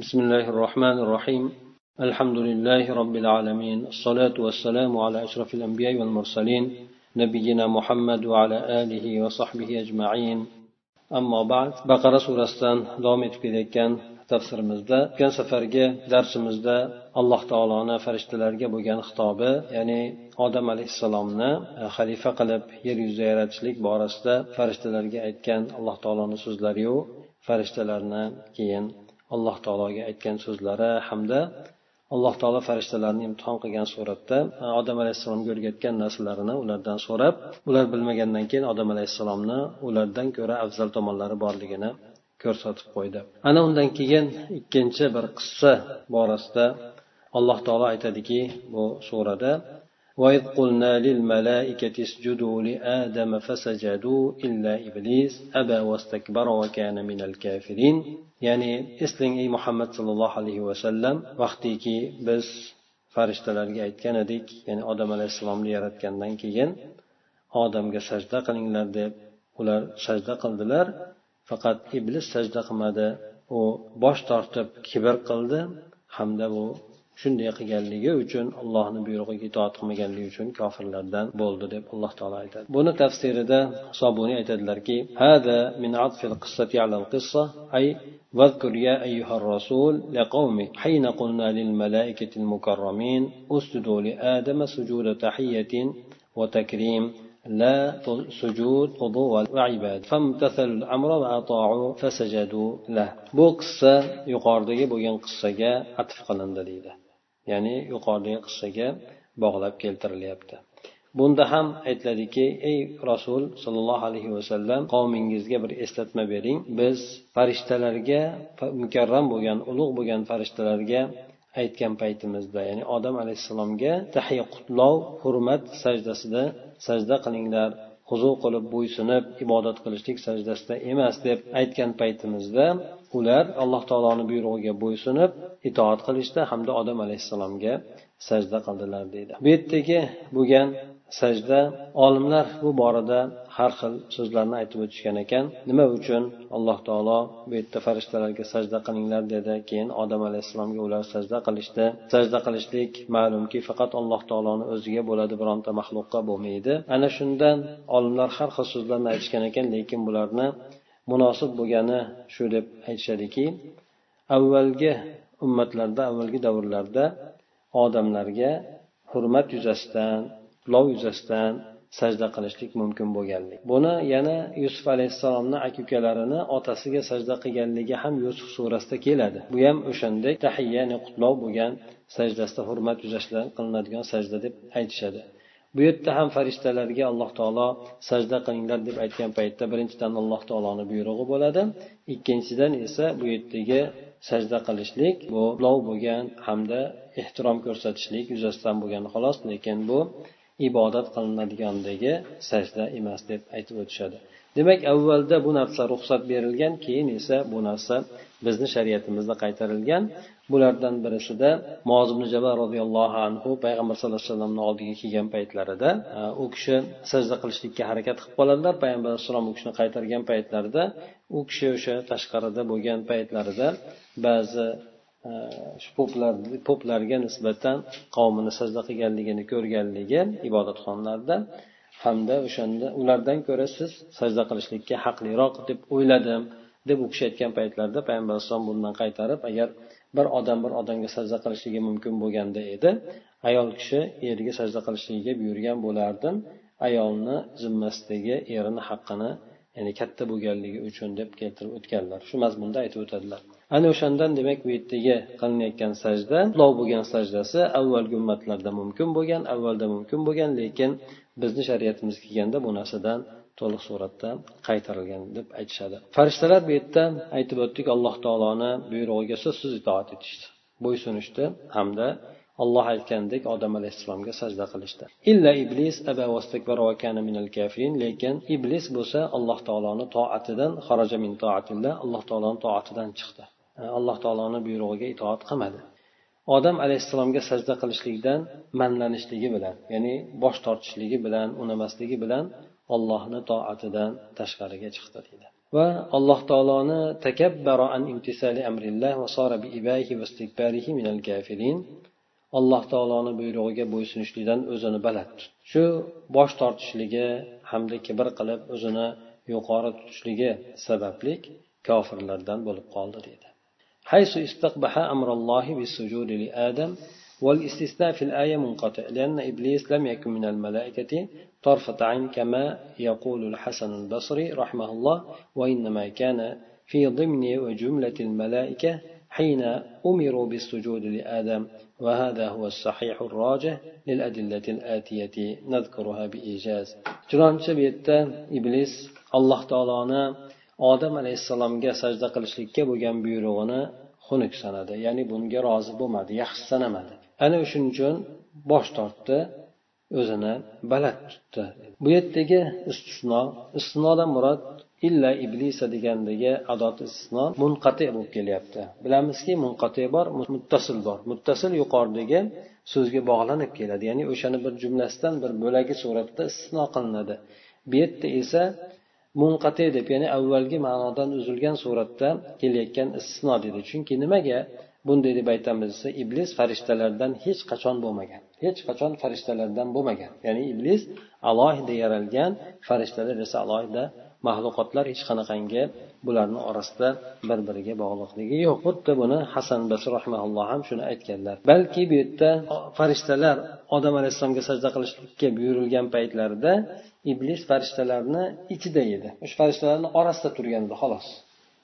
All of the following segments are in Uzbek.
بسم الله الرحمن الرحيم الحمد لله رب العالمين الصلاة والسلام على أشرف الأنبياء والمرسلين نبينا محمد وعلى آله وصحبه أجمعين أما بعد بقرة سورة davom etib kelayotgan tafsirimizda o'tgan safargi darsimizda alloh taoloni farishtalarga bo'lgan xitobi ya'ni odam alayhissalomni xalifa qilib yer yuzida yaratishlik borasida farishtalarga aytgan alloh taoloni so'zlariyu farishtalarni keyin alloh taologa aytgan so'zlari hamda alloh taolo farishtalarni imtihon qilgan suratda odam alayhissalomga o'rgatgan narsalarini ulardan so'rab ular bilmagandan keyin odam alayhissalomni ulardan ko'ra afzal tomonlari borligini ko'rsatib qo'ydi. Ana undan keyin ikkinchi bir qissa borasida alloh taolo aytadiki bu surada وإذ قلنا للملائكة اسجدوا لآدم فسجدوا إلا إبليس أبى واستكبر وكان من الكافرين ya'ni eslang ey muhammad sollallohu alayhi vasallam vaqtiki biz farishtalarga aytgan edik ya'ni odam alayhissalomni yaratgandan keyin odamga sajda qilinglar deb ular sajda qildilar faqat iblis sajda qilmadi u bosh tortib kibr qildi hamda bu shunday qilganligi uchun allohni buyrug'iga itoat qilmaganligi uchun kofirlardan bo'ldi deb alloh taolo aytadi buni tafsirida sobuniy aytadilarki هذا من عطف القصة على القصة أي واذكر يا أيها الرسول لقومك حين قلنا للملائكة المكرمين اسجدوا لآدم سجود تحية وتكريم لا سجود خضوع وعباد فامتثلوا الأمر وأطاعوا فسجدوا له bu qissa yuqoridagi bo'lgan qissaga atf qilindi deydi Ya'ni yuqoridagi qissaga bog'lab keltirilyapti. Bunda ham aytiladiki ey rasul sollallohu alayhi vasallam qavmingizga bir eslatma bering. Biz farishtalarga mukarram bo'lgan ulug' bo'lgan farishtalarga aytgan paytimizda ya'ni odam alayhissalomga tahiya qutlov hurmat sajdasida sajda qilinglar huzu qilib bo'ysunib ibodat qilishlik sajdasida emas deb aytgan paytimizda ular alloh taoloni buyrug'iga bo'ysunib itoat qilishdi hamda odam alayhissalomga sajda qildilar deydi. Bu yerdagi bo'lgan sajda. Olimlar bu borada har xil so'zlarni aytib o'tishgan ekan. Nima uchun? Alloh taolo bu yerda farishtalarga sajda qilinglar dedi. Keyin odam alayhissalomga ular sajda qilishdi. Sajda qilishlik ma'lumki faqat alloh taoloni o'ziga bo'ladi bironta maxluqqa bo'lmaydi. Ana shundan olimlar har xil so'zlarni aytishgan ekan lekin bularni munosib bo'lgani shu deb aytishadiki avvalgi ummatlarda avvalgi davrlarda odamlarga hurmat yuzasidan lov yuzasidan sajda qilishlik mumkin bo'lganlik. Buni yana yusuf alayhissalomni aka ukalarini otasiga sajda qilganligi ham yusuf surasida keladi. Bu ham o'shanday tahiya ya'ni qutlov bo'lgan sajdasida hurmat yuzasidan qilinadigan sajda deb aytishadi. Bu yerda ham farishtalarga alloh taolo sajda qilinglar deb aytgan paytda birinchidan alloh taoloni buyrug'i bo'ladi. Ikkinchidan esa bu yerdagi sajda qilishlik bu lov bo'lgan hamda ehtirom ko'rsatishlik yuzasidan bo'lgan xolos. Lekin bu ibodat qilinadiganligi sajda emas deb aytib o'tishadi. Demak avvalda bu narsa ruxsat berilgan keyin esa bu narsa bizni shariatimizda qaytarilgan. Bulardan birisida mozibni jabal roziyallohu anhu payg'ambar sallallohu alayhi vasallamni oldiga kelgan paytlarida e, u kishi sajda qilishlikka harakat qilib qoladilar payg'ambar alayhissalom u kishini qaytargan paytlarida u kishi o'sha tashqarida bo'lgan paytlarida ba'zi shu poplar poplarga nisbatan qavmini sajda qilganligini ko'rganligi ibodatxonalarda hamda o'shanda ulardan ko'ra siz sajda qilishlikka haqliroq deb o'yladim deb u kishi aytgan paytlarida payg'ambar alayhisalom bundan qaytarib agar bir odam bir odamga sajda qilishligi mumkin bo'lganda edi ayol kishi eriga sajda qilishligiga buyurgan bo'lardim. Ayolni zimmasidagi erini haqqini ya'ni katta bo'lganligi uchun deb keltirib o'tganlar. Shu mazmunda aytib o'tadilar. Ana o'shandan demak bu yerdagi qilinayotgan sajda ulov bo'lgan sajdasi avvalgi ummatlarda mumkin bo'lgan avvalda mumkin bo'lgan lekin bizni shariatimiz kelganda bu narsadan to'liq suratda qaytarilgan deb aytishadi. Farishtalar bu yerda aytib o'tdik alloh taoloni buyrug'iga so'zsiz itoat etishdi. Bo'ysunishdi hamda alloh aytgandek odam alayhissalomga sajda qilishdi. Illa iblis lekin iblis bo'lsa alloh taoloni toatidan xaraja min toatillah alloh taoloni toatidan chiqdi. Alloh taoloni buyrug'iga itoat qilmadi. Odam alayhissalomga sajda qilishlikdan manlanishligi bilan ya'ni bosh tortishligi bilan unamasligi bilan ollohni toatidan tashqariga chiqdi deydi. Va alloh taoloni takabbara an imtisali amrillah va sara bi ibaihi va istikbarihi minal kafirin alloh taoloni buyrug'iga bo'ysunishlikdan o'zini baland shu bosh tortishligi hamda kibr qilib o'zini yuqori tutishligi sababli kofirlardan bo'lib qoldi deydi. حيث استقبح أمر الله بالسجود لآدم والاستثناء في الآية منقطع لأن إبليس لم يكن من الملائكة طرفة عين كما يقول الحسن البصري رحمه الله وإنما كان في ضمن وجملة الملائكة حين أمروا بالسجود لآدم وهذا هو الصحيح الراجح للأدلة الآتية نذكرها بإيجاز. yerda iblis alloh taoloni odam alayhissalomga sajda qilishlikka bo'lgan buyrug'ini xunuk sanadi ya'ni bunga rozi bo'lmadi yaxshi sanamadi. Ana shuning uchun bosh tortdi o'zini baland tutdi. Bu yerdagi istisno istisnodan murod illa iblisa degandagi adot istisno munqati bo'lib kelyapti. Bilamizki munqati bor muttasil bor. Muttasil yuqoridagi so'zga bog'lanib keladi ya'ni o'shani bir jumlasidan bir bo'lagi suratda istisno qilinadi. Bu yerda esa munqati deb ya'ni avvalgi ma'nodan uzilgan suratda kelayotgan istisno dedi. Chunki nimaga bunday deb aytamiz? Desa iblis farishtalardan hech qachon bo'lmagan. Hech qachon farishtalardan bo'lmagan. Ya'ni iblis alohida yaralgan farishtalar esa alohida maxluqotlar hech qanaqangi bularni orasida bir biriga bog'liqligi yo'q. Xuddi buni hasan basr rahmaulloh ham shuni aytganlar. Balki bu yerda farishtalar odam alayhissalomga sajda qilishlikka buyurilgan paytlarida iblis farishtalarni ichida edi o'sha farishtalarni orasida turgan edi xolos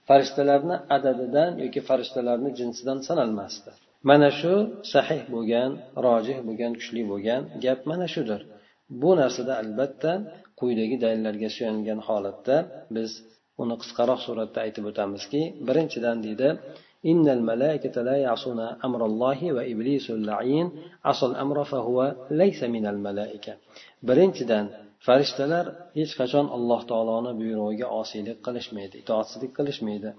farishtalarni adadidan yoki farishtalarni jinsidan sanalmasdi mana shu sahih bo'lgan rojih bo'lgan kuchli bo'lgan gap mana shudir bu narsada albatta quyidagi dalillarga suyangan holatda biz uni qisqaroq suratda aytib o'tamizki birinchidan deydi إن الملائكة لا يعصون أمر الله وإبليس اللعين عصى الأمر فهو ليس من الملائكة birinchidan farishtalar hech qachon alloh taoloni buyrug'iga osiylik qilishmaydi itoatsizlik qilishmaydi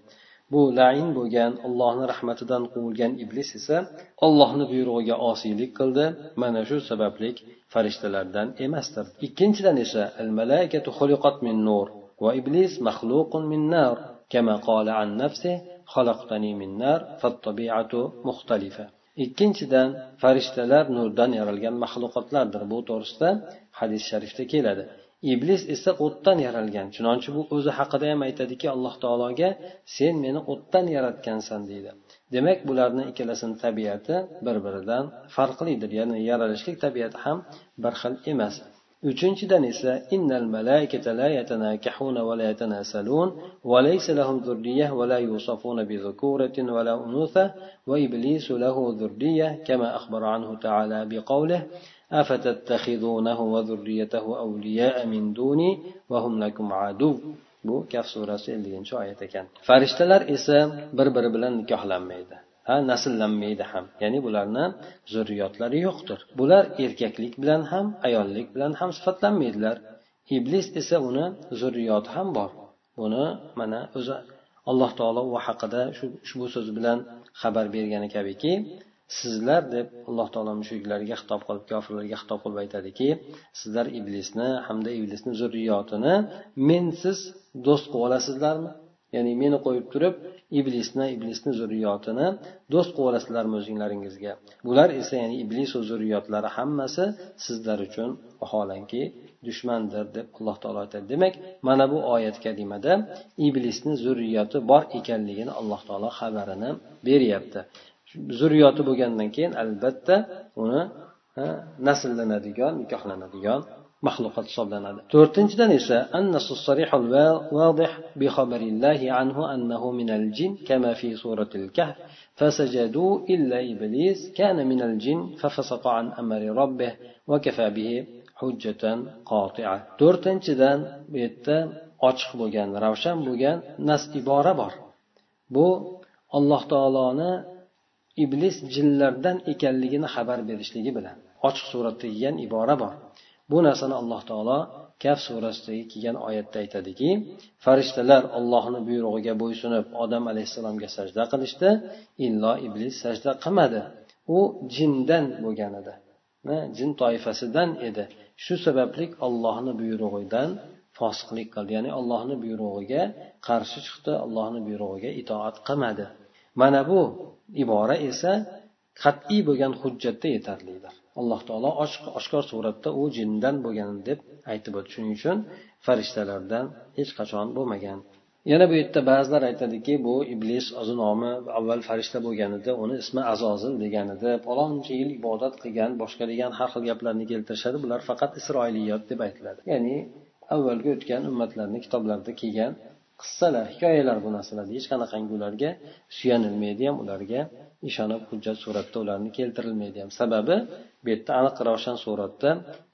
bu lain bo'lgan allohni rahmatidan quvilgan iblis esa allohni buyrug'iga osiylik qildi mana shu sababli farishtalardan emasdir ikkinchidan esa al malaikatu xuliqat min nur va iblis maxluqun min nar كما قال عن نفسه خلقتني من نار فالطبيعة مختلفة Ikkinchidan farishtalar nurdan yaralgan maxluqotlardir. Bu to'g'risida hadis sharifda keladi. Iblis esa o'tdan yaralgan. Chunonchi bu o'zi haqida ham aytadiki alloh taologa sen meni o'tdan yaratgansan deydi. Demak bularni ikkalasini tabiati bir biridan farqlidir. Ya'ni yaralishlik tabiati ham bir xil emas. uchinchidan esa innal malaikata la yatanakahuna va la yatanasalun va laysa lahum zurriyah va la yusafuna bi dhukuratin va la unutha va iblisu lahu zurriyah kama akhbara anhu ta'ala bi qawlihi afatattakhidunahu wa zurriyatahu awliya'a min duni va hum lakum adu bu kaf surasi 50 oyat ekan. Farishtalar esa bir biri bilan nikohlanmaydi. Ha nasllanmaydi ham. Ya'ni bularni zurriyotlari yo'qdir. Bular erkaklik bilan ham ayollik bilan ham sifatlanmaydilar. Iblis esa uni zurriyoti ham bor. Buni mana o'zi alloh taolo u haqida shu ushbu so'z bilan xabar bergani kabiki sizlar deb alloh taolo mushuklarga xitob qilib kofirlarga xitob qilib aytadiki sizlar iblisni hamda iblisni zurriyotini mensiz do'st qilib olasizlarmi? Ya'ni meni qo'yib turib iblisni iblisni zurriyotini do'st qilib olasizlarmi o'zinglaringizga bular esa ya'ni iblis va zurriyotlari hammasi sizlar uchun vaholanki dushmandir deb alloh taolo aytadi. Demak mana bu oyat kalimada iblisni zurriyoti bor ekanligini alloh taolo xabarini beryapti. Zurriyoti bo'lgandan keyin albatta uni nasllanadigan nikohlanadigan maxluqot hisoblanadi. To'rtinchidan esa annasu sarihul vodih bi xabarillahi anhu annahu minal jin kama fi suratil kahf fasajadu illa iblis kana minal jin fafasaqa an amri rabbih va kafa bihi hujjatan qotia to'rtinchidan bu yerda ochiq bo'lgan ravshan bo'lgan nas ibora bor. Bu alloh taoloni iblis jinlardan ekanligini xabar berishligi bilan ochiq suratda kelgan ibora bor. Bu narsani alloh taolo kaf surasidagi kelgan oyatda aytadiki farishtalar ollohni buyrug'iga bo'ysunib odam alayhissalomga sajda qilishdi illo iblis sajda qilmadi. U jindan bo'lgan edi jin toifasidan edi. Shu sababli ollohni buyrug'idan fosiqlik qildi ya'ni allohni buyrug'iga qarshi chiqdi allohni buyrug'iga itoat qilmadi. Mana bu ibora esa qat'iy bo'lgan hujjatda yetarlidir. Alloh taolo oshkor suratda u jindan bo'lgan deb aytib o'tdi. Shuning uchun farishtalardan hech qachon bo'lmagan. Yana bu yerda ba'zilar aytadiki bu iblis o'zi nomi avval farishta bo'lgan edi uni ismi azozil degan edi paloncha yil ibodat qilgan boshqa degan har xil gaplarni keltirishadi. Bular faqat isroiliyot deb aytiladi. Ya'ni avvalgi o'tgan ummatlarni kitoblarida kelgan qissalar hikoyalar bu narsalar hech qanaqangi ularga suyanilmaydi ham ularga ishonib hujjat suratda ularni keltirilmaydi ham sababi bu yerda aniq ravshan suratda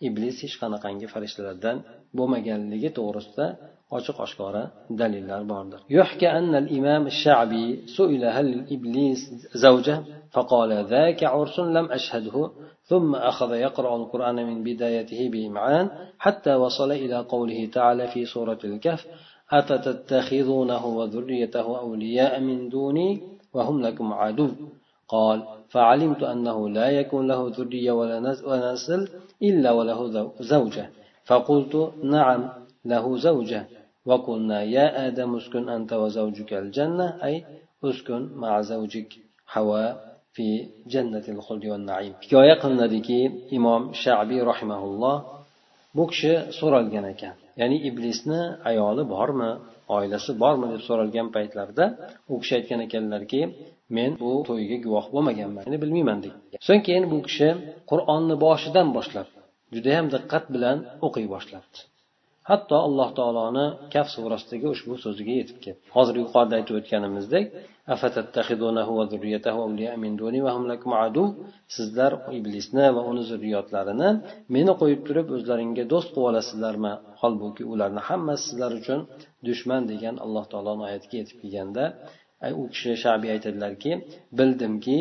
iblis hech qanaqangi farishtalardan bo'lmaganligi to'g'risida ochiq oshkora dalillar bordir يحكى أن الإمام الشعبي سئل هل إبليس زوجة فقال ذاك عرس لم أشهده ثم أخذ يقرأ القرآن من بدايته بإمعان حتى وصل إلى قوله تعالى في سورة الكهف أفتتخذونه وذريته أولياء من دوني وهم لكم عدو قال فعلمت أنه لا يكون له ذرية ولا نسل إلا وله زوجة. فقلت نعم له زوجة. وقلنا يا آدم اسكن أنت وزوجك الجنة أي اسكن مع زوجك حواء في جنة الخلد والنعيم. Hikoya qilinadiki imom shabiy rahimaulloh bu kishi so'ralgan ekan. Ya'ni iblisni ayoli bormi? Oilasi bormi deb so'ralgan paytlarida u kishi aytgan ekanlarki men bu to'yga guvoh bo'lmaganman ya'ni bilmayman degan. So'ng keyin bu kishi qur'onni boshidan boshlab judayam diqqat bilan o'qiy boshlabdi hatto alloh taoloni kaf surasidagi ushbu so'ziga yetib keldi. Hozir yuqorida aytib o'tganimizdek sizlar iblisni va uni zurriyotlarini meni qo'yib turib o'zlaringga do'st qilib olasizlarmi? Holbuki ularni hammasi sizlar uchun dushman degan alloh taoloni oyatiga yetib kelganda u kishi shabiy aytadilarki bildimki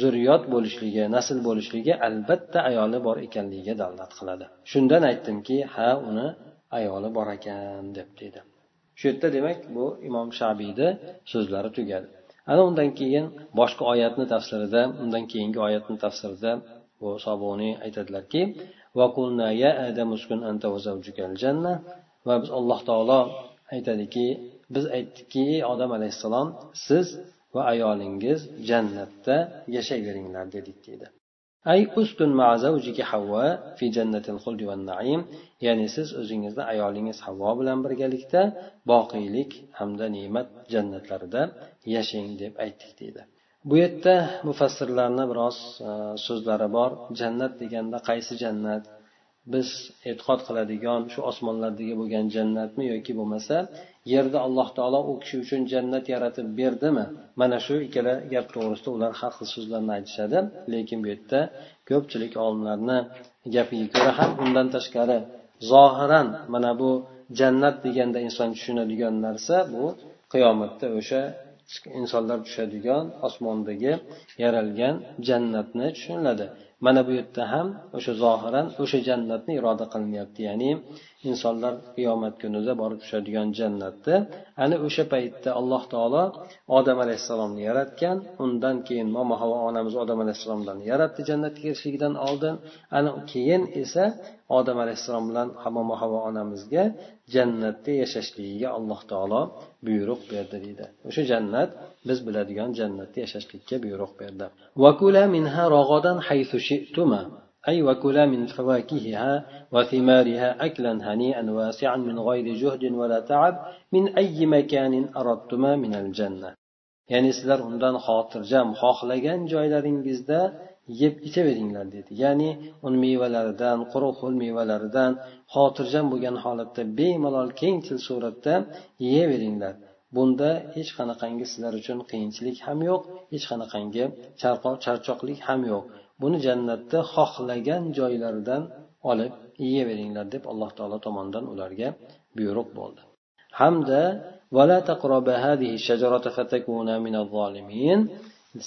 zurriyot bo'lishligi nasl bo'lishligi albatta ayoli bor ekanligiga dalolat qiladi. Shundan aytdimki ha uni ayoli bor ekan deb dedi. Shu yerda demak bu imom shabiyni so'zlari tugadi. Ana undan keyin boshqa oyatni tafsirida undan keyingi oyatni tafsirida bu sobuniy aytadilarki va biz alloh taolo aytadiki biz aytdikki odam alayhissalom siz va ayolingiz jannatda yashayveringlar dedik deydi. Ay uskun ma'zavjiki havva fi jannatil xuldi va naim. Ya'ni siz o'zingizni ayolingiz havvo bilan birgalikda boqiylik hamda ne'mat jannatlarida yashang deb aytdik deydi. Bu yerda mufassirlarni biroz e, so'zlari bor. Jannat deganda qaysi jannat? Biz e'tiqod qiladigan shu osmonlardagi bo'lgan jannatmi yoki bo'lmasa yerda alloh taolo u kishi uchun jannat yaratib berdimi? Mana shu ikkala gap to'g'risida ular har xil so'zlarni aytishadi. Lekin bu yerda ko'pchilik olimlarni gapiga ko'ra ham undan tashqari zohiran mana bu jannat deganda inson tushunadigan narsa bu qiyomatda o'sha insonlar tushadigan osmondagi yaralgan jannatni tushuniladi. Mana bu yerda ham o'sha zohiran o'sha jannatni iroda qilinyapti. Ya'ni insonlar qiyomat kunida borib tushadigan jannatni ana o'sha paytda alloh taolo odam alayhissalomni yaratgan undan keyin momo havo onamiz odam alayhissalomdan yaratdi jannatga kirishligidan oldin. Ana keyin esa odam alayhissalom bilan momo havo onamizga jannatda yashashligiga alloh taolo buyruq berdi deydi. O'sha jannat biz biladigan jannatda yashashlikka buyruq berdi. أي وكلا من فواكهها وثمارها أكلا هنيئا واسعا من غير جهد ولا تعب من أي مكان أردتما من الجنة ya'ni sizlar undan xotirjam xohlagan joylaringizda yeb ichaveringlar dedi ya'ni uni mevalaridan quruq ho'l mevalaridan xotirjam bo'lgan holatda bemalol kengchil suratda yeyaveringlar bunda hech qanaqangi sizlar uchun qiyinchilik ham yo'q hech qanaqangi charchoqlik ham yo'q Buni jannatda xohlagan joylaridan olib yeyaveringlar deb alloh taolo tomonidan ularga buyruq bo'ldi. Hamda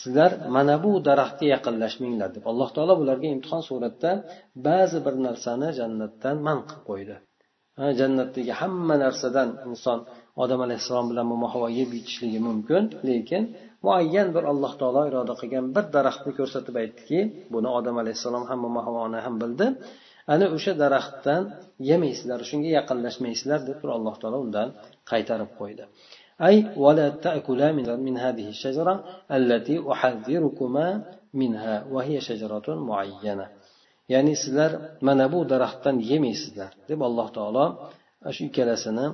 sizlar mana bu daraxtga yaqinlashmanglar deb alloh taolo bularga imtihon suratda ba'zi bir narsani jannatdan man qilib qo'ydi. Jannatdagi hamma narsadan inson odam alayhissalom bilan muhavo yeb yetishligi mumkin lekin muayyan bir alloh taolo iroda qilgan bir daraxtni ko'rsatib aytdiki buni odam alayhissalom ham havoni ham bildi ana o'sha daraxtdan yemaysizlar shunga yaqinlashmaysizlar deb turib alloh taolo undan qaytarib qo'ydi أي ولا تأكلا من, من هذه الشجرة التي أحذركما منها وهي شجرة معينة ya'ni sizlar mana bu daraxtdan yemaysizlar deb alloh taolo shu ikkalasini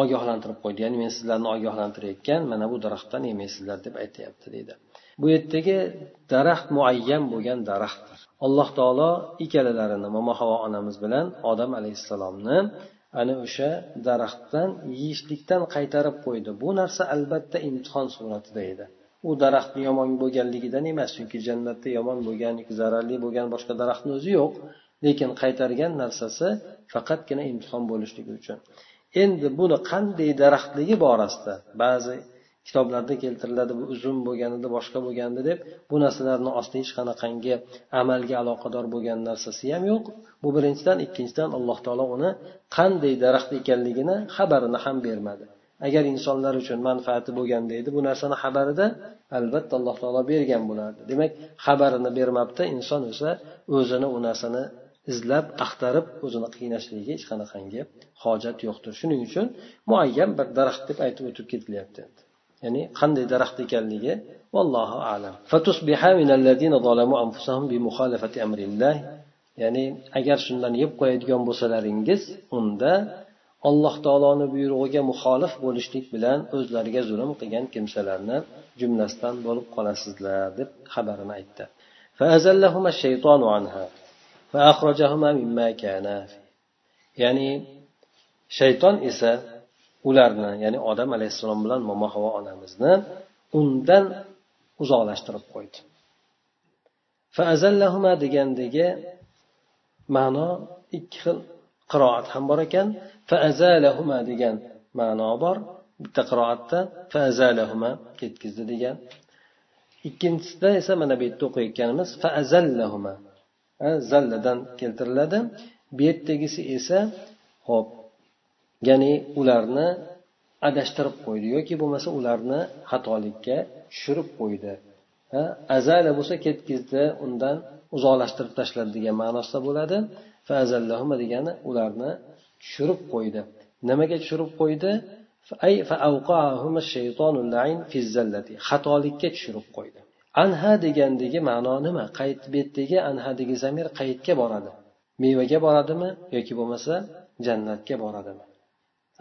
ogohlantirib qo'ydi. Ya'ni men sizlarni ogohlantirayotgan mana bu daraxtdan yemaysizlar deb aytyapti deydi. Bu yerdagi daraxt muayyan bo'lgan daraxtdir. Alloh taolo ikkalalarini momo havo onamiz bilan odam alayhissalomni ana o'sha daraxtdan yeyishlikdan qaytarib qo'ydi. Bu narsa albatta imtihon suratida edi. U daraxtni yomon bo'lganligidan emas chunki jannatda yomon bo'lgan zararli bo'lgan boshqa daraxtni o'zi yo'q. Lekin qaytargan narsasi faqatgina imtihon bo'lishligi uchun. Endi buni qanday daraxtligi borasida ba'zi kitoblarda keltiriladi bu uzum bo'lganida boshqa bo'lgandi deb bu narsalarni ostida hech qanaqangi amalga aloqador bo'lgan narsasi ham yo'q. Bu birinchidan ikkinchidan alloh taolo uni qanday daraxt ekanligini xabarini ham bermadi. Agar insonlar uchun manfaati bo'lganda edi bu narsani xabarida albatta alloh taolo bergan bo'lardi. Demak xabarini bermabdi inson esa o'zini u narsani izlab axtarib o'zini qiynashligiga hech qanaqangi hojat yo'qdir. Shuning uchun muayyan bir daraxt deb aytib o'tib ketilyapti. Ya'ni qanday daraxt ekanligi vallohu alam. Ya'ni agar shundan yeb qo'yadigan bo'lsalaringiz unda alloh taoloni buyrug'iga muxolif bo'lishlik bilan o'zlariga zulm qilgan kimsalarni jumlasidan bo'lib qolasizlar deb xabarini aytdi. Ya'ni shayton esa ularni ya'ni odam alayhissalom bilan momo havo onamizni undan uzoqlashtirib qo'ydi. faazallahuma degandagi ma'no ikki xil qiroat ham bor ekan. faazalahuma degan ma'no bor. Bitta qiroatda faazalahuma ketkizdi degan. Ikkinchisida esa mana bu yerda o'qiyotganimiz faazallahuma zalladan keltiriladi. Bu yerdagisi esa ho'p ya'ni ularni adashtirib qo'ydi yoki bo'lmasa ularni xatolikka tushirib qo'ydi. Azala bo'lsa ketkizdi undan uzoqlashtirib tashladi degan ma'nosida bo'ladi. Fazallahuma degani ularni tushirib qo'ydi. Nimaga tushirib qo'ydi? Xatolikka tushirib qo'ydi. Anha degandagi ma'no nima? Qayt betdagi anhadagi zamir qaytga boradi. Mevaga boradimi yoki bo'lmasa jannatga boradimi?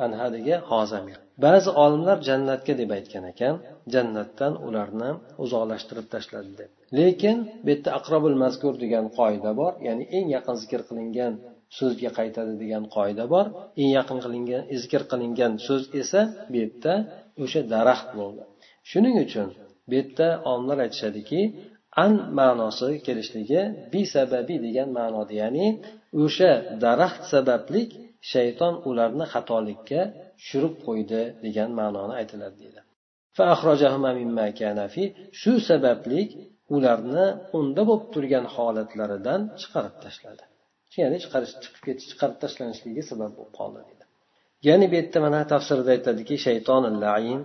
Anhadagi hozamir. Ba'zi olimlar jannatga deb aytgan ekan jannatdan ularni uzoqlashtirib tashladi deb. Lekin bu yerda aqrobul mazkur degan qoida bor ya'ni eng yaqin zikr qilingan so'zga qaytadi degan qoida bor. Eng yaqin qilingan zikr qilingan so'z esa bu yerda o'sha daraxt bo'ldi. Shuning uchun bu yerda olimlar aytishadiki an ma'nosi kelishligi bi sababi degan ma'noda ya'ni o'sha daraxt sabablik shayton ularni xatolikka tushirib qo'ydi degan ma'noni aytiladi deydi shu sababli ularni unda bo'lib turgan holatlaridan chiqarib tashladi. Ya'ni chiqarish chiqib ketish chiqarib tashlanishligi sabab bo'lib qoldi deydi ya'ni bu yerda mana tafsirda aytadiki shayton lain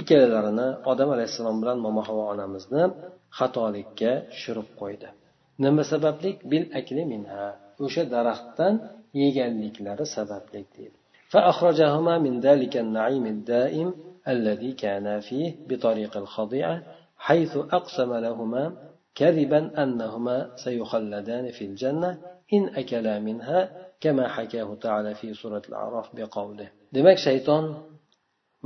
ikkalalarini odam alayhissalom bilan momo havo onamizni xatolikka tushirib qo'ydi nima sababli bil akli minha o'sha daraxtdan yeganliklari sababli deydi فأخرجهما من ذلك النعيم الدائم الذي كان فيه بطريق الخضيعة حيث أقسم لهما كذبا أنهما سيخلدان في الجنة إن أكلا منها كما حكاه تعالى في سورة الأعراف بقوله demak shayton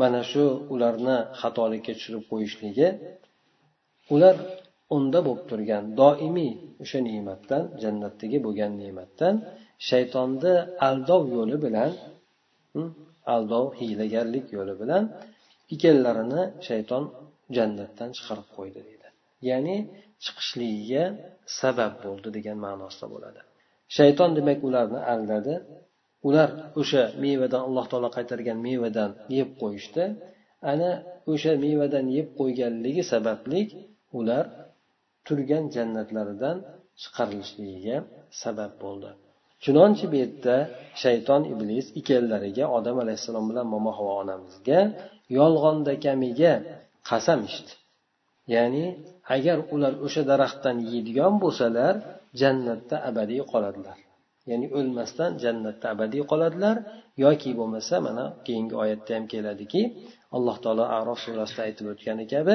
mana shu ularni xatolikka tushirib qo'yishligi ular unda bo'lib turgan doimiy o'sha ne'matdan jannatdagi bo'lgan ne'matdan shaytonni aldov yo'li bilan aldov hiylagarlik yo'li bilan ikkallarini shayton jannatdan chiqarib qo'ydi deydi ya'ni chiqishligiga sabab bo'ldi degan ma'nosida bo'ladi. Shayton demak ularni aldadi ular o'sha mevadan alloh taolo qaytargan mevadan yeb qo'yishdi. Ana o'sha mevadan yeb qo'yganligi sababli ular turgan jannatlaridan chiqarilishligiga sabab bo'ldi. Chunonchi bu yerda shayton iblis ikkalalariga odam alayhissalom bilan momo havo onamizga yolg'ondakamiga qasam ichdi. Ya'ni agar ular o'sha daraxtdan yeydigan bo'lsalar jannatda abadiy qoladilar. ya'ni o'lmasdan jannatda abadiy qoladilar yoki bo'lmasa mana keyingi oyatda ham keladiki alloh taolo arof surasida aytib o'tgani kabi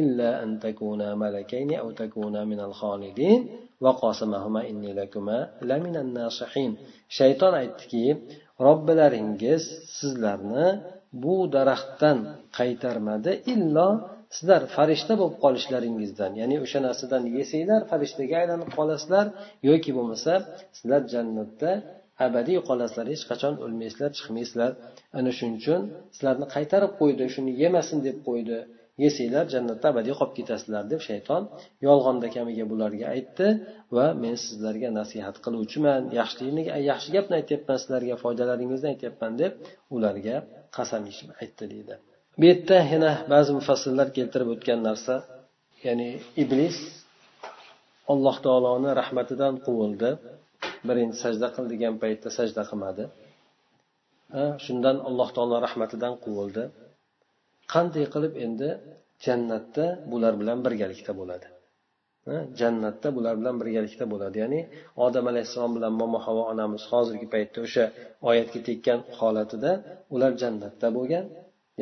إلا أن تكونا ملكين أو تكونا من الخالدين وقاسمهما إني لكما لمن الناصحين shayton aytdiki robbilaringiz sizlarni bu daraxtdan qaytarmadi illo sizlar farishta bo'lib qolishlaringizdan ya'ni o'sha narsadan yesanglar farishtaga aylanib qolasizlar yoki bo'lmasa sizlar jannatda abadiy qolasizlar hech qachon o'lmaysizlar chiqmaysizlar. Ana shuning uchun sizlarni qaytarib qo'ydi shuni yemasin deb qo'ydi yesanglar jannatda abadiy qolib ketasizlar deb shayton yolg'onda kamiga bularga aytdi va men sizlarga nasihat qiluvchiman. Yaxshilikni yaxshi gapni aytyapman sizlarga foydalaringizni aytyapman deb ularga qasam ichib aytdi deydi. Bu yerda yana ba'zi mufassillar keltirib o'tgan narsa ya'ni iblis alloh taoloni rahmatidan quvildi birinchi sajda qil degan paytda sajda qilmadi. Shundan alloh taolo rahmatidan quvildi qanday qilib endi jannatda bular bilan birgalikda bo'ladi? Jannatda bular bilan birgalikda bo'ladi. Ya'ni odam alayhissalom bilan momo havo onamiz hozirgi paytda o'sha oyatga tekkan holatida ular jannatda bo'lgan.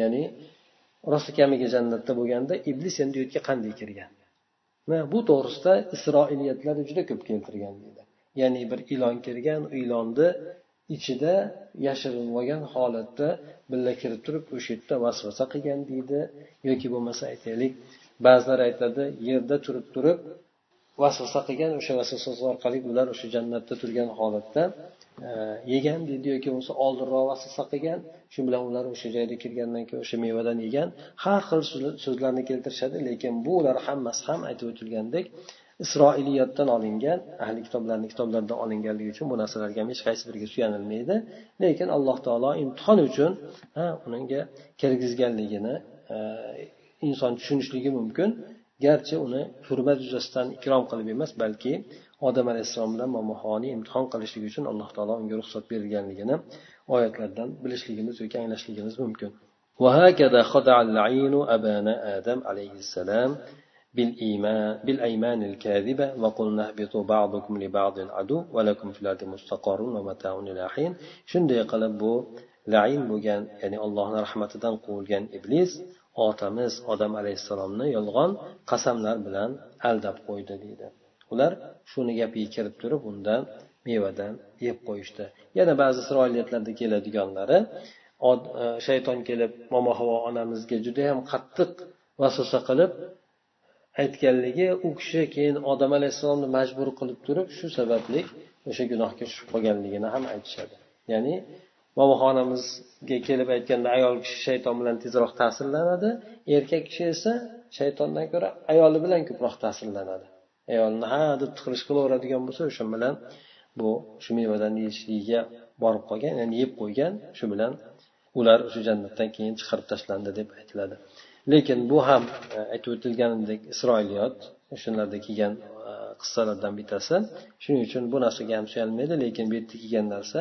Ya'ni rosti kamiga jannatda bo'lganda iblis endi u yerga qanday kirgan? Bu to'g'risida isroiliyatlar juda ko'p keltirgan deydi. Ya'ni bir ilon kirgan ilonni ichida yashirinib olgan holatda birga kirib turib o'sha yerda vasvasa qilgan deydi. Yoki bo'lmasa aytaylik ba'zilar aytadi yerda turib turib vasvasa qilgan o'sha vasvasasi orqali ular o'sha jannatda turgan holatda yegan deydi yoki bo'lmasa oldinroq vasvasa qilgan shu bilan ular o'sha joyga kirgandan keyin o'sha mevadan yegan har xil so'zlarni keltirishadi lekin bular hammasi ham aytib o'tilgandek isroiliyatdan olingan ahli kitoblarni kitoblaridan olinganligi uchun bu narsalarga hech qaysi biriga suyanilmaydi lekin alloh taolo imtihon uchun unga kirgizganligini e, inson tushunishligi mumkin garchi uni hurmat yuzasidan ikrom qilib emas balki odam alayhissalom bilan momohoni imtihon qilishlik uchun alloh taolo unga ruxsat berilganligini oyatlardan bilishligimiz yoki anglashligimiz mumkin وهكذا خدع اللعين أبانا آدم عليه السلام بالإيمان بالأيمان الكاذبة وقلنا اهبطوا بعضكم لبعض عدو ولكم في الأرض مستقر ومتاع إلى حين shunday qilib bu lain bo'lgan ya'ni allohni rahmatidan quvilgan iblis otamiz odam alayhissalomni yolg'on qasamlar bilan aldab qo'ydi deydi Ular shuni gapiga kirib turib undan mevadan yeb qo'yishdi. Yana ba'zi isroiliyatlarda keladiganlari e, shayton kelib momo havo onamizga judayam qattiq vasvasa qilib aytganligi u kishi keyin odam alayhissalomni majbur qilib turib shu sababli o'sha gunohga tushib qolganligini ham aytishadi. Ya'ni momoxonamizga kelib aytganda ayol kishi shayton bilan tezroq ta'sirlanadi erkak kishi esa shaytondan ko'ra ayoli bilan ko'proq ta'sirlanadi. Ayolni ha deb tiqilish qilaveradigan bo'lsa o'sha bilan bu shu mevadan yeyishligiga borib qolgan ya'ni yeb qo'ygan shu bilan ular o'sha jannatdan keyin chiqarib tashlandi deb aytiladi. Lekin bu ham e, aytib o'tilganidek isroiliyot o'shalarda kelgan e, qissalardan bittasi. Shuning uchun bu narsaga ham suyanmaydi lekin bu yerda kelgan narsa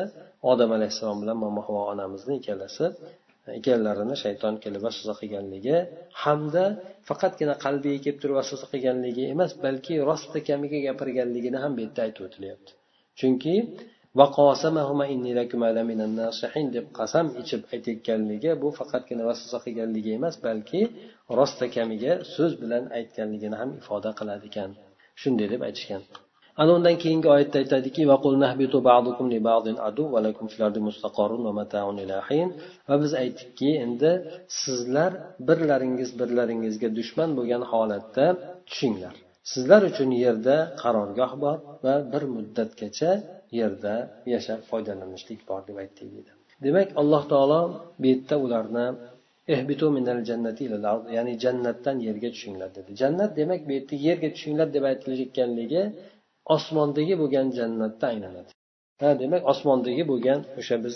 odam alayhissalom bilan momo havo onamizni ikkalasi ekanlarini shayton kelib vasvasa qilganligi hamda faqatgina qalbiga kelib turib vasvasa qilganligi emas balki rosta kamiga gapirganligini ham bu yerda aytib o'tilyapti. Chunki deb qasam ichib aytayotganligi bu faqatgina vasvasa qilganligi emas balki rosta kamiga so'z bilan aytganligini ham ifoda qiladi ekan. Shunday deb aytishgan. Ana undan keyingi oyatda aytadiki va biz aytdikki endi sizlar birlaringiz birlaringizga dushman bo'lgan holatda tushinglar. Sizlar uchun yerda qarorgoh bor va bir muddatgacha yerda yashab foydalanishlik bor deb aytdik deydi demak alloh taolo bu yerda ularni ya'ni jannatdan yerga tushinglar dedi. Jannat demak bu yerda yerga tushinglar deb aytilayotganligi osmondagi bo'lgan jannatda aylanadi. Ha demak osmondagi bo'lgan o'sha biz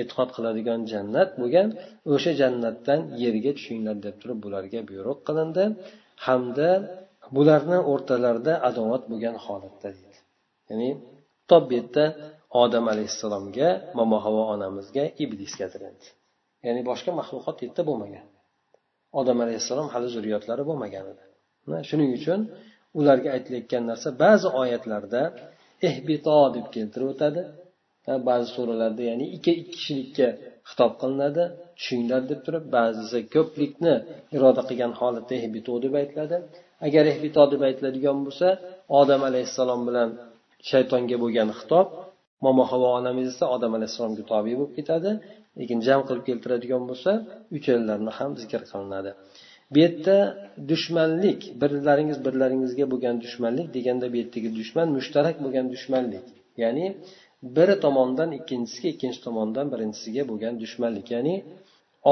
e'tiqod qiladigan jannat bo'lgan o'sha jannatdan yerga tushinglar deb turib bularga buyruq qilindi. Hamda bularni o'rtalarida adovat bo'lgan holatda deydi. Ya'ni top bu yerda odam alayhissalomga momo havo onamizga iblis endi ya'ni boshqa maxluqot yerda bo'lmagan. Odam alayhissalom hali zurriyotlari bo'lmagan edi shuning uchun ularga aytilayotgan narsa ba'zi oyatlarda ehbito deb keltirib o'tadi. Ba'zi suralarda ya'ni ikki kishilikka xitob qilinadi tushinglar deb turib ba'zisi ko'plikni iroda qilgan holatda ehbito deb aytiladi. Agar ehbito deb aytiladigan bo'lsa odam alayhissalom bilan shaytonga bo'lgan xitob momo havo onamiz esa odam alayhissalomga tobe bo'lib ketadi. Lekin jam qilib keltiradigan bo'lsa uchalarini ham zikr qilinadi. Bu yerda dushmanlik birlaringiz birlaringizga bo'lgan dushmanlik deganda bu yerdagi dushman mushtarak bo'lgan dushmanlik. Ya'ni biri tomondan ikkinchisiga ikkinchi tomondan birinchisiga bo'lgan dushmanlik. Ya'ni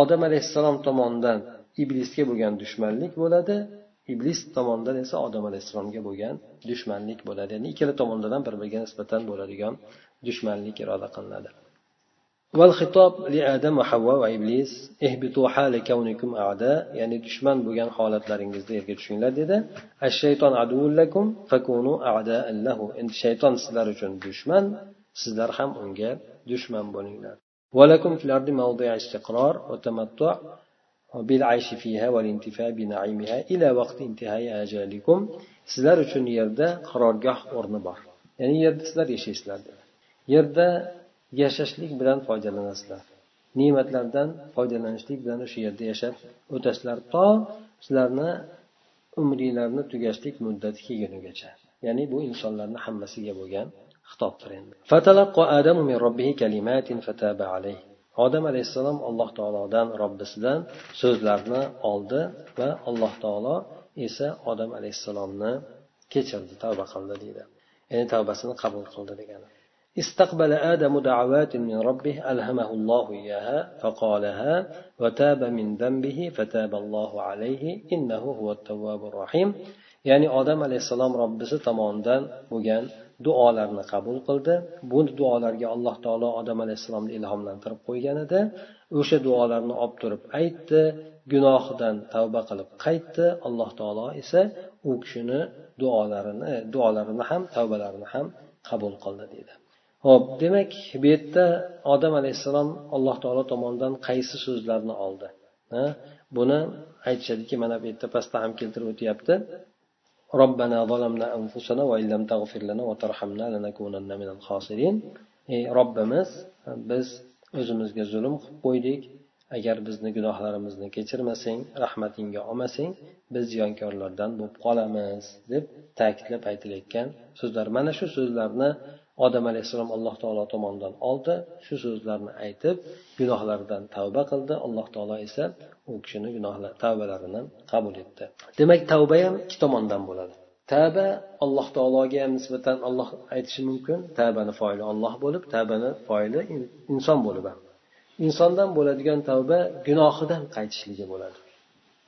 odam alayhissalom tomonidan iblisga bo'lgan dushmanlik bo'ladi iblis tomonidan esa odam alayhissalomga bo'lgan dushmanlik bo'ladi. Ya'ni ikkala tomondan ham bir biriga nisbatan bo'ladigan dushmanlik iroda qilinadi. والخطاب لآدم وحواء وإبليس اهبطوا حال كونكم أعداء يعني دشمن بوغان حالات لارنجز ديرك tushinglar dedi الشيطان عدو لكم فكونوا أعداء له إن الشيطان sizlar uchun dushman sizlar ham unga dushman bo'linglar ولكم في الأرض موضع استقرار وتمتع بالعيش فيها والانتفاع بنعيمها إلى وقت انتهاء أجالكم sizlar uchun yerda qarorgoh o'rni bor ya'ni yerda sizlar yashaysizlar yerda yashashlik bilan foydalanasizlar. Ne'matlardan foydalanishlik bilan o'sha yerda yashab o'tasizlar. To sizlarni umringlarni tugashlik muddati kelgunigacha. Ya'ni bu insonlarni hammasiga bo'lgan xitobdir endi. Odam alayhissalom alloh taolodan robbisidan so'zlarni oldi va alloh taolo esa odam alayhissalomni kechirdi tavba qildi deydi. Ya'ni tavbasini qabul qildi degani. استقبل آدم دعوات من ربه ألهمه الله إياها فقالها وتاب من ذنبه فتاب الله عليه إنه هو التواب الرحيم ya'ni odam alayhissalom robbisi tomonidan bo'lgan duolarni qabul qildi bu duolarga alloh taolo odam alayhissalomni ilhomlantirib qo'ygan edi o'sha duolarni olib turib aytdi gunohidan tavba qilib qaytdi alloh taolo esa u kishini duolarini duolarini ham tavbalarini ham qabul qildi deydi ho'p demak bu yerda odam alayhissalom alloh taolo tomonidan qaysi so'zlarni oldi buni aytishadiki mana bu yerda pastda ham keltirib o'tyapti ربنا ظلمنا أنفسنا وإن لم تغفر لنا وترحمنا لنكونن من الخاسرين ey robbimiz biz o'zimizga zulm qilib qo'ydik agar bizni gunohlarimizni kechirmasang rahmatingga olmasang biz ziyonkorlardan bo'lib qolamiz deb ta'kidlab aytilayotgan so'zlar mana shu so'zlarni odam alayhissalom alloh taolo tomonidan oldi shu so'zlarni aytib gunohlaridan tavba qildi. Alloh taolo esa u kishini gunohlar tavbalarini qabul etdi. Demak tavba ham ikki tomondan bo'ladi. Tavba alloh taologa ham nisbatan olloh aytishi mumkin. Tavbani foili olloh bo'lib tavbani foili inson bo'lib ham. Insondan bo'ladigan tavba gunohidan qaytishligi bo'ladi.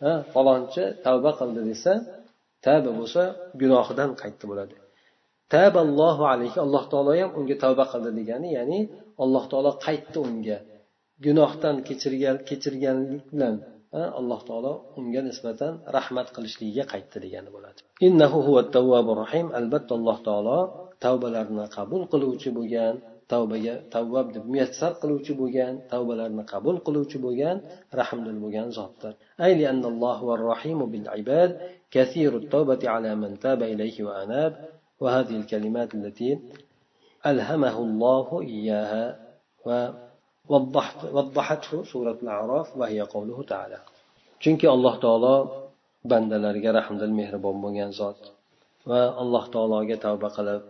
Ha falonchi tavba qildi desa tavba bo'lsa gunohidan qaytdi bo'ladi. taballohu alayhi alloh taolo ham unga tavba qildi degani ya'ni alloh taolo qaytdi unga gunohdan kechirgan kechirganlik bilan alloh taolo unga nisbatan rahmat qilishligiga qaytdi degani bo'ladi innahu rahim albatta alloh taolo tavbalarni qabul qiluvchi bo'lgan tavbaga tavvab deb muyassar qiluvchi bo'lgan tavbalarni qabul qiluvchi bo'lgan rahmdil bo'lgan zotdir ayli annallohu الرحيم بالعباد كثير التوبة على من تاب إليه وأناب وهذه الكلمات التي ألهمه الله إياها ووضحت وضحته سورة الأعراف وهي قوله تعالى chunki alloh taolo bandalarga rahmdil mehribon bo'lgan zot va alloh taologa tavba qilib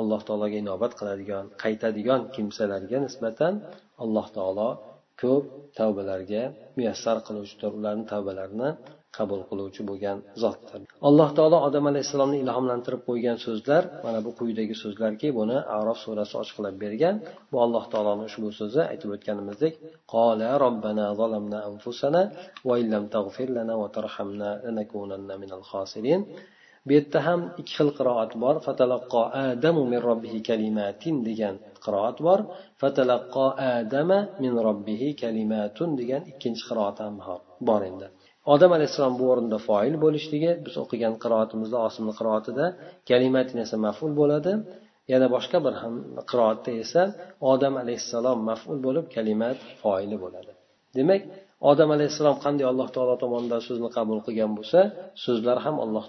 alloh taologa inobat qiladigan qaytadigan kimsalarga nisbatan alloh taolo ko'p tavbalarga muyassar qiluvchidir ularni tavbalarini qabul qiluvchi bo'lgan zotdir. Alloh taolo odam alayhissalomni ilhomlantirib qo'ygan so'zlar mana bu quyidagi so'zlarki buni arof surasi ochiqlab bergan. Bu alloh taoloni ushbu so'zi aytib o'tganimizdek qola robbana zalamna anfusana va illam tag'fir lana va tarhamna lanakunanna minal khosirin bu yerda ham ikki xil qiroat bor. Fatalaqqo adamu min robbihi kalimatin degan qiroat bor. Fatalaqqo adama min robbihi kalimatun degan ikkinchi qiroat ham bor endi. Odam alayhissalom bu o'rinda foil bo'lishligi biz o'qigan qiroatimizda osimni qiroatida kalimatin esa maful bo'ladi. Yana boshqa bir ham qiroatda esa odam alayhissalom maful bo'lib kalimat foili bo'ladi. Demak odam alayhissalom qanday alloh taolo tomonidan so'zni qabul qilgan bo'lsa so'zlar ham alloh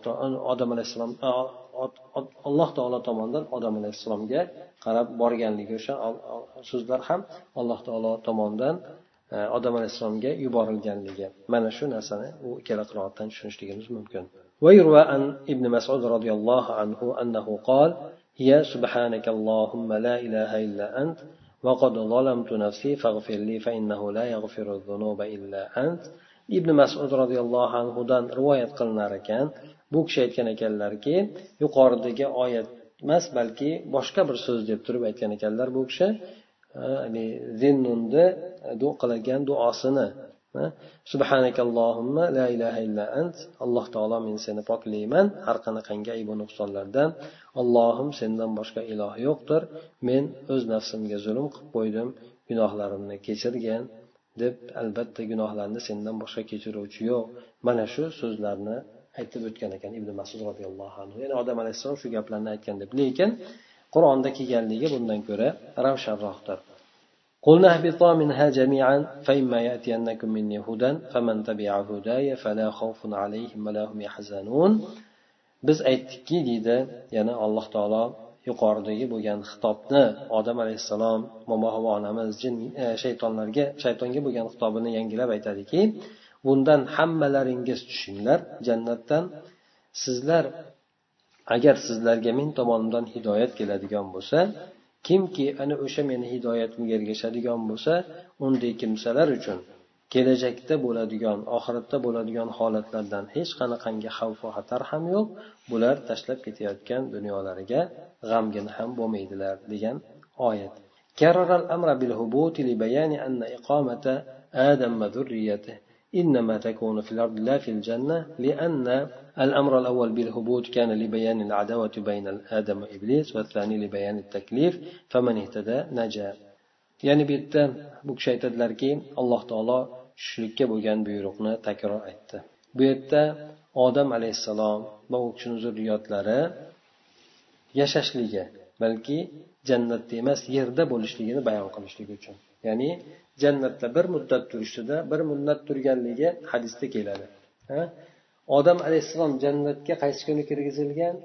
odam alayhissalom alloh taolo tomonidan odam alayhissalomga qarab borganligi o'sha so'zlar ham alloh taolo tomonidan odam alayhissalomga yuborilganligi mana shu narsani u ikkala qiroatdan tushunishligimiz mumkin ويروى عن ابن مسعود رضي الله عنه أنه قال هي سبحانك اللهم لا إله إلا أنت وقد ظلمت نفسي فاغفر لي فإنه لا يغفر الذنوب إلا أنت ibn masud roziyallohu anhudan rivoyat qilinar ekan bu kishi aytgan ekanlarki yuqoridagi oyat emas balki boshqa bir so'z deb turib aytgan ekanlar bu kishi ya'ni zinnunni e, qilgan duosini. Subhanakallohumma la ilaha illa ant. Alloh taolo men seni poklayman. Har qanaqangi aybu nuqsonlardan. Allohim sendan boshqa iloh yo'qdir. Men o'z nafsimga zulm qilib qo'ydim gunohlarimni kechirgin deb albatta gunohlarni sendan boshqa kechiruvchi yo'q. Mana shu so'zlarni aytib o'tgan ekan ibn masud roziyallohu anhu. Ya'ni odam alayhissalom shu gaplarni aytgan deb. Lekin qur'onda kelganligi bundan ko'ra ravshanroqdir قلنا اهبطا منها جميعا فإما يأتينكم مني هدى فمن تبع هداي فلا خوف عليهم ولا هم يحزنون biz aytdikki deydi yana alloh taolo yuqoridagi bo'lgan xitobni odam alayhissalom momo havo onamiz jin e, shaytonlarga shaytonga bo'lgan xitobini yangilab aytadiki bundan hammalaringiz tushinglar jannatdan sizlar agar sizlarga men tomonimdan hidoyat keladigan bo'lsa kimki ana o'sha meni hidoyatimga ergashadigan bo'lsa unday kimsalar uchun kelajakda bo'ladigan oxiratda bo'ladigan holatlardan hech qanaqangi xavfu xatar ham yo'q bular tashlab ketayotgan dunyolariga g'amgin ham bo'lmaydilar degan oyat كرر الأمر بالهبوط لبيان أن إقامة آدم وذريته إنما تكون في الأرض لا في الجنة لأن الأمر الأول بالهبوط كان لبيان العداوة بين آدم وإبليس والثاني لبيان التكليف فمن اهتدى نجا يعني بيتا بكش aytadilarki alloh taolo tushlikka bo'lgan buyruqni takror aytdi bu yerda odam alayhissalom va u kishini zurriyotlari yashashligi balki jannatda emas yerda bo'lishligini bayon qilishlik uchun ya'ni jannatda bir muddat turishdida bir muddat turganligi hadisda keladi. Odam alayhissalom jannatga qaysi kuni kirgizilgan?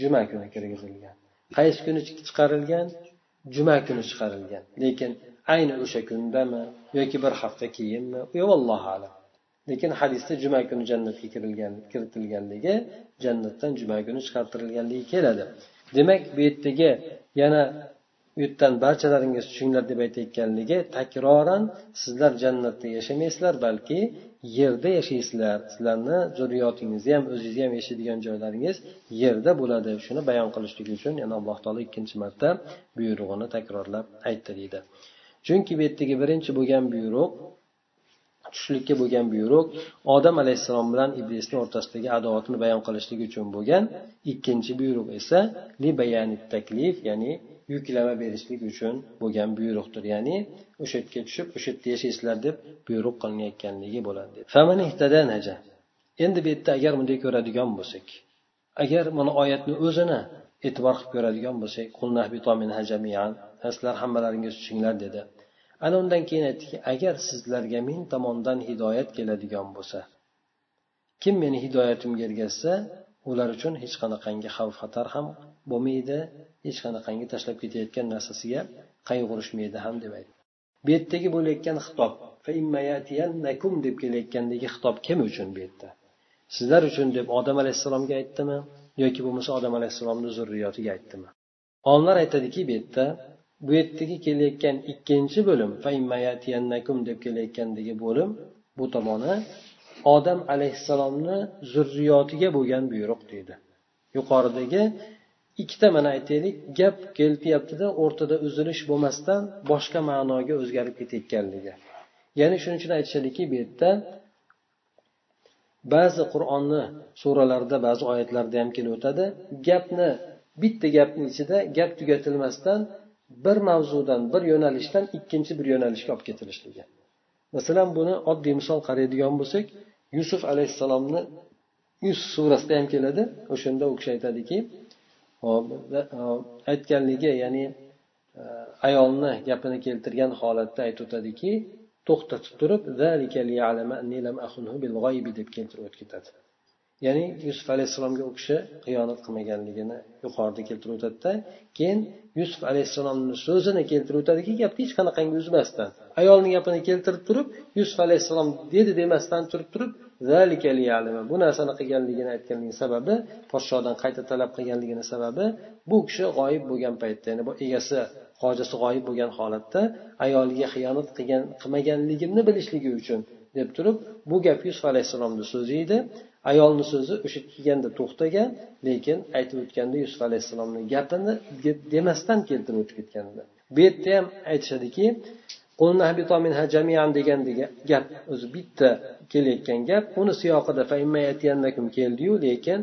Juma kuni kirgizilgan. Qaysi kuni chiqarilgan? Juma kuni chiqarilgan. Lekin ayni o'sha kundami yoki bir hafta keyinmi? Allohu alam. Lekin hadisda juma kuni jannatga kirilgan kiritilganligi jannatdan juma kuni chiqartirilganligi keladi. Demak bu yerdagi yana u yerdan barchalaringiz tushinglar deb aytayotganligi takroran sizlar jannatda yashamaysizlar balki yerda yashaysizlar. Sizlarni zurriyotingizni ham o'zingizni ham yashaydigan joylaringiz yerda bo'ladi. Shuni bayon qilishlik uchun yana alloh taolo ikkinchi marta buyrug'ini takrorlab aytdi deydi. Chunki bu yerdagi birinchi bo'lgan buyruq tushlikka bo'lgan buyruq odam alayhissalom bilan iblisni o'rtasidagi adovatni bayon qilishlik uchun bo'lgan ikkinchi buyruq esa li bayani taklif ya'ni yuklama berishlik uchun bo'lgan buyruqdir. Ya'ni o'sha yerga tushib o'sha yerda yashaysizlar deb buyruq qilinayotganligi bo'ladi endi bu yerda agar bunday ko'radigan bo'lsak agar mana oyatni o'zini e'tibor qilib ko'radigan bo'lsak sizlar hammalaringiz tushinglar dedi. Ana undan keyin aytdiki agar sizlarga men tomondan hidoyat keladigan bo'lsa kim meni hidoyatimga ergashsa ular uchun hech qanaqangi xavf xatar ham bo'lmaydi. Hech qanaqangi tashlab ketayotgan narsasiga qayg'urishmaydi ham demaydi bu yerdagi bo'layotgan xitob deb kelayotgandagi xitob kim uchun bu yerda? Sizlar uchun deb odam alayhissalomga aytdimi yoki bo'lmasa odam alayhissalomni zurriyotiga aytdimi? Olimlar aytadiki bu yerda bu yerdagi kelayotgan ikkinchi bo'lim deb kelayotgandagi bo'lim bu tomoni odam alayhissalomni zurriyotiga bo'lgan buyruq deydi. Yuqoridagi ikkita mana aytaylik gap kelyaptida o'rtada uzilish bo'lmasdan boshqa ma'noga o'zgarib ketayotganligi. Ya'ni shuning uchun aytishadiki bu yerda ba'zi qur'onni suralarida ba'zi oyatlarda ham kelib o'tadi. Gapni bitta gapni ichida gap tugatilmasdan bir mavzudan bir yo'nalishdan ikkinchi bir yo'nalishga olib ketilishligi. Masalan buni oddiy misol qaraydigan bo'lsak yusuf alayhissalomni yusuf surasida ham keladi. O'shanda u kishi aytadiki aytganligi ya'ni e, ayolni gapini keltirgan holatda aytib o'tadiki to'xtatib turib deb keltirib o'tib ketadi ya'ni yusuf alayhissalomga u kishi xiyonat qilmaganligini yuqorida keltirib o'tadida keyin yusuf alayhissalomni so'zini keltirib o'tadiki gapni hech qanaqangi uzmasdan ayolni gapini keltirib turib yusuf alayhissalom dedi demasdan turib turib bu narsani qilganligini aytganligi sababi podshodan qayta talab qilganligini sababi bu kishi g'oyib bo'lgan paytda ya'ni bu egasi hojasi g'oyib bo'lgan holatda ayoliga xiyonat qilgan qilmaganligimni bilishligi uchun deb turib bu gap yusuf alayhissalomni so'zi edi. Ayolni so'zi o'sha kelganda to'xtagan lekin aytib o'tganda yusuf alayhissalomni gapini demasdan keltirib o'tib ketgan edi bu yerda ham aytishadiki degan gap o'zi bitta kelayotgan gap. Uni siyoqida keldiyu lekin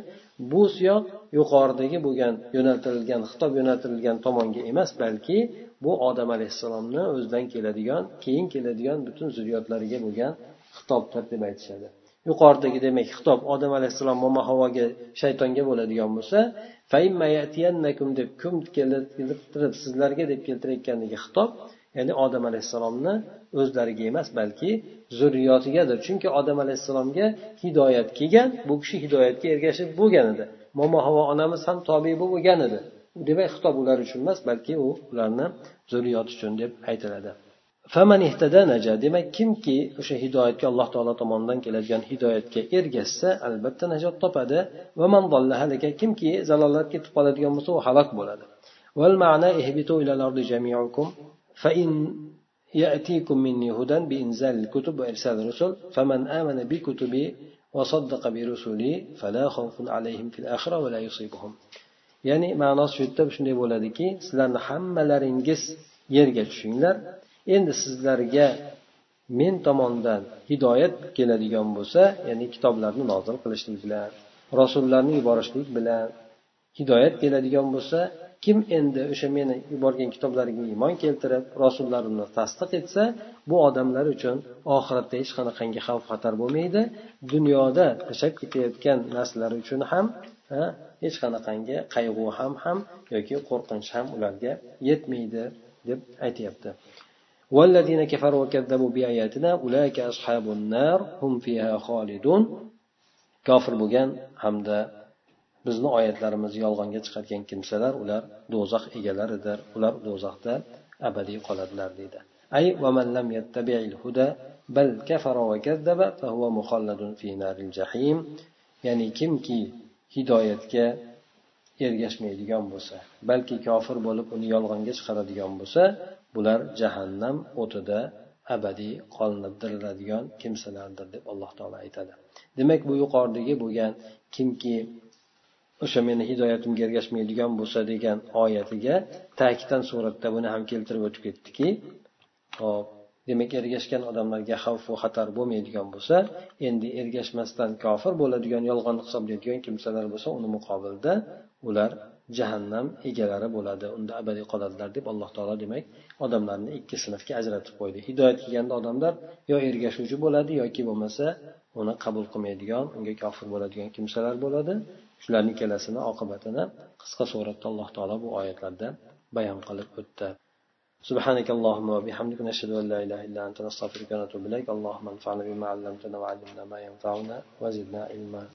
bu siyoq yuqoridagi bo'lgan yo'naltirilgan xitob yo'naltirilgan tomonga emas balki bu odam alayhissalomni o'zidan keladigan keyin keladigan butun zurriyotlariga bo'lgan xitobdir deb aytishadi. Yuqoridagi demak xitob odam alayhissalom momo havoga shaytonga bo'ladigan bo'lsa deb kim keltirib sizlarga deb keltirayotgandagi xitob ya'ni odam alayhissalomni o'zlariga emas balki zurriyotigadir. Chunki odam alayhissalomga hidoyat kelgan bu kishi hidoyatga ergashib bo'lgan edi. Momo havo onamiz ham tobe bo'lgan edi. Demak xitob ular uchun emas balki u ularni zurriyoti uchun deb aytiladi. demak kimki o'sha hidoyatga alloh taolo tomonidan keladigan hidoyatga ergashsa albatta najot topadi kimki zalolatga ketib qoladigan bo'lsa u halok bo'ladi فإن يأتيكم مني هدى بإنزال الكتب وإرسال الرسل فمن آمن بكتبي وصدق برسلي فلا خوف عليهم في الآخرة ولا يصيبهم ya'ni ma'nosi shu yerda shunday bo'ladiki sizlarni hammalaringiz yerga tushinglar endi sizlarga men tomondan hidoyat keladigan bo'lsa ya'ni kitoblarni nozil qilishlik bilan rasullarni yuborishlik bilan hidoyat keladigan bo'lsa kim endi o'sha meni yuborgan kitoblarimga iymon keltirib rasullarimni tasdiq etsa bu odamlar uchun oxiratda hech qanaqangi xavf xatar bo'lmaydi. Dunyoda tashlab ketayotgan narsalari uchun ham hech qanaqangi qayg'u ham ham yoki qo'rqinch ham ularga yetmaydi deb aytyapti. والذين كفروا وكذبوا بآياتنا أولئك أصحاب النار هم فيها خالدون kofir bo'lgan hamda bizni oyatlarimizni yolg'onga chiqargan kimsalar ular do'zax egalaridir ular do'zaxda abadiy qoladilar deydi ay lam yattabi'il huda bal kafara va kazzaba huwa mukhalladun fi naril jahim ya'ni kimki hidoyatga ergashmaydigan bo'lsa balki kofir bo'lib uni yolg'onga chiqaradigan bo'lsa bular jahannam o'tida abadiy qolinadiriladigan kimsalardir deb alloh taolo aytadi. Demak bu yuqoridagi bo'lgan kimki o'sha meni hidoyatimga ergashmaydigan bo'lsa degan oyatiga ta'kiddan suratda buni ham keltirib o'tib ketdiki hop demak ergashgan odamlarga xavfu xatar bo'lmaydigan bo'lsa endi ergashmasdan kofir bo'ladigan yolg'on hisoblaydigan kimsalar bo'lsa uni muqobilda ular jahannam egalari bo'ladi unda abadiy qoladilar deb alloh taolo demak odamlarni ikki sinfga ajratib qo'ydi hidoyat kelganda odamlar yo ergashuvchi bo'ladi yoki bo'lmasa uni qabul qilmaydigan unga kofir bo'ladigan kimsalar bo'ladi shularni ikkalasini oqibatini qisqa suratda alloh taolo bu oyatlarda bayon qilib o'tdi سبحانك اللهم وبحمدك نشهد أن لا إله إلا أنت نستغفرك ونتوب إليك اللهم انفعنا بما علمتنا وعلمنا ما ينفعنا وزدنا علما